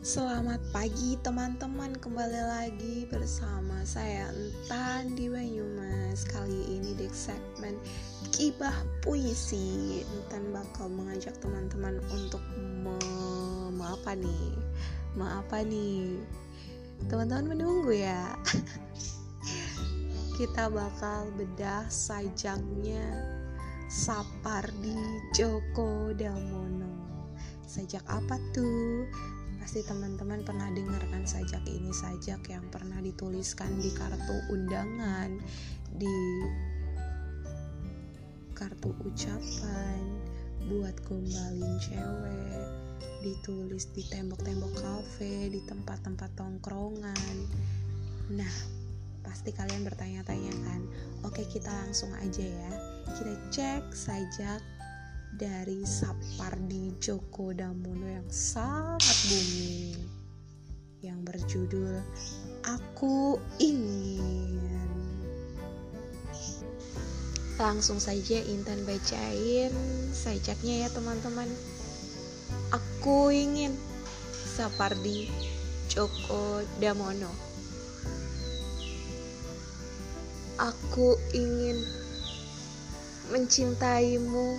Selamat pagi teman-teman. Kembali lagi bersama saya Entan di Banyumas. Kali ini di segmen Kibah Puisi. Entan bakal mengajak teman-teman untuk me, apa nih? Me apa nih? Teman-teman menunggu ya. Kita bakal bedah sajaknya Sapardi Djoko Damono. Sajak apa tuh? Pasti teman-teman pernah dengar kan sajak ini sajak yang pernah dituliskan di kartu undangan, di kartu ucapan, buat gombalin cewek, ditulis di tembok-tembok kafe, di tempat-tempat tongkrongan. Nah, pasti kalian bertanya-tanya kan. Oke, kita langsung aja ya. Kita cek sajak dari Sapardi Djoko Damono yang sangat booming yang berjudul Aku Ingin. Langsung saja Intan bacain sajaknya ya teman-teman. Aku ingin Sapardi Djoko Damono. Aku ingin mencintaimu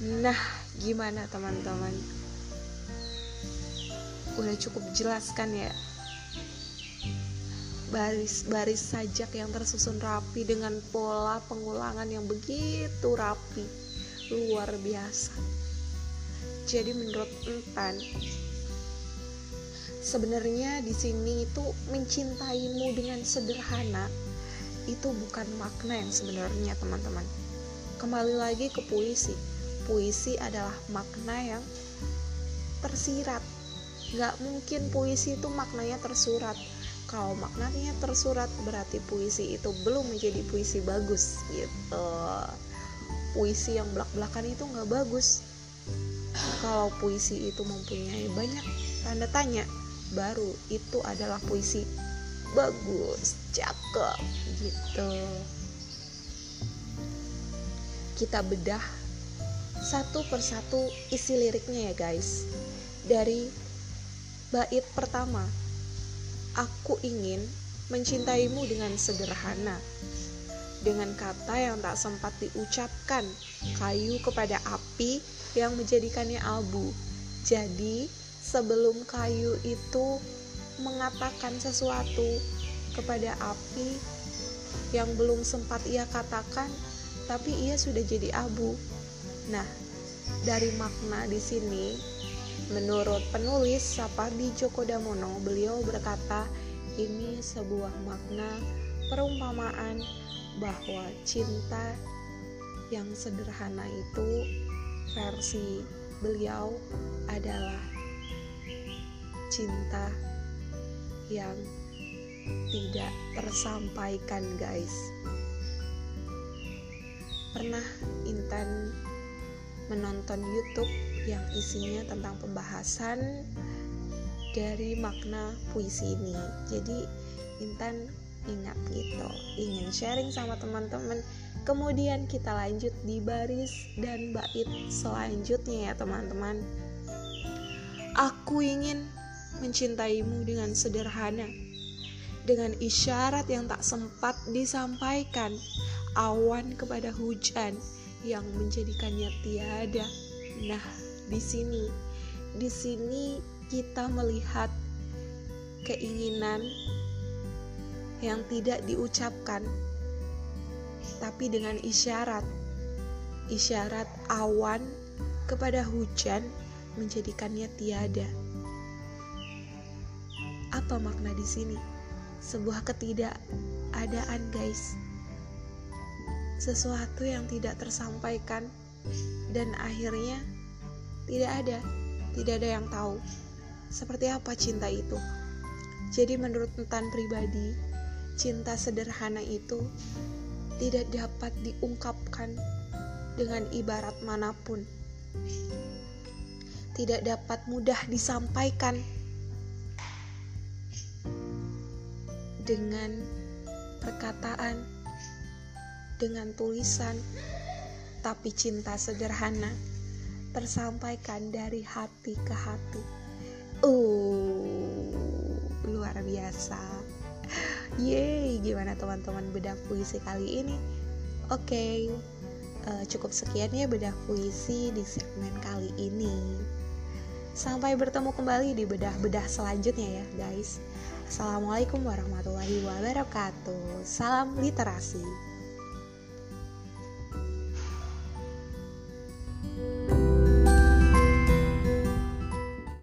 Nah, gimana teman-teman? Udah cukup jelas kan ya? Baris-baris sajak yang tersusun rapi dengan pola pengulangan yang begitu rapi, luar biasa. Jadi menurut Entan, sebenarnya di sini itu mencintaimu dengan sederhana itu bukan makna yang sebenarnya teman-teman. Kembali lagi ke puisi puisi adalah makna yang tersirat. Gak mungkin puisi itu maknanya tersurat. Kalau maknanya tersurat berarti puisi itu belum menjadi puisi bagus gitu. Puisi yang belak-belakan itu nggak bagus. Kalau puisi itu mempunyai banyak tanda tanya baru itu adalah puisi bagus. Cakep gitu. Kita bedah satu persatu isi liriknya ya guys. Dari bait pertama aku ingin mencintaimu dengan sederhana dengan kata yang tak sempat diucapkan kayu kepada api yang menjadikannya abu. Jadi sebelum kayu itu mengatakan sesuatu kepada api yang belum sempat ia katakan tapi ia sudah jadi abu Nah, dari makna di sini, menurut penulis Sapardi Djoko Damono, beliau berkata ini sebuah makna perumpamaan bahwa cinta yang sederhana itu versi beliau adalah cinta yang tidak tersampaikan guys. Pernah Intan menonton YouTube yang isinya tentang pembahasan dari makna puisi ini. Jadi Intan ingat gitu, ingin sharing sama teman-teman. Kemudian kita lanjut di baris dan bait selanjutnya ya teman-teman. Aku ingin mencintaimu dengan sederhana, dengan isyarat yang tak sempat disampaikan, awan kepada hujan, yang menjadikannya tiada. Nah, di sini di sini kita melihat keinginan yang tidak diucapkan tapi dengan isyarat. Isyarat awan kepada hujan menjadikannya tiada. Apa makna di sini? Sebuah ketidakadaan guys sesuatu yang tidak tersampaikan dan akhirnya tidak ada, tidak ada yang tahu. seperti apa cinta itu. Jadi menurut Entan pribadi, cinta sederhana itu tidak dapat diungkapkan dengan ibarat mana pun. Tidak dapat mudah disampaikan dengan perkataan, dengan tulisan, tapi cinta sederhana tersampaikan dari hati ke hati. Uh, luar biasa. Yeay, gimana teman-teman bedah puisi kali ini? Oke, okay, uh, eh, cukup sekian ya bedah puisi di segmen kali ini. Sampai bertemu kembali di bedah-bedah selanjutnya ya guys. Assalamualaikum warahmatullahi wabarakatuh. Salam literasi.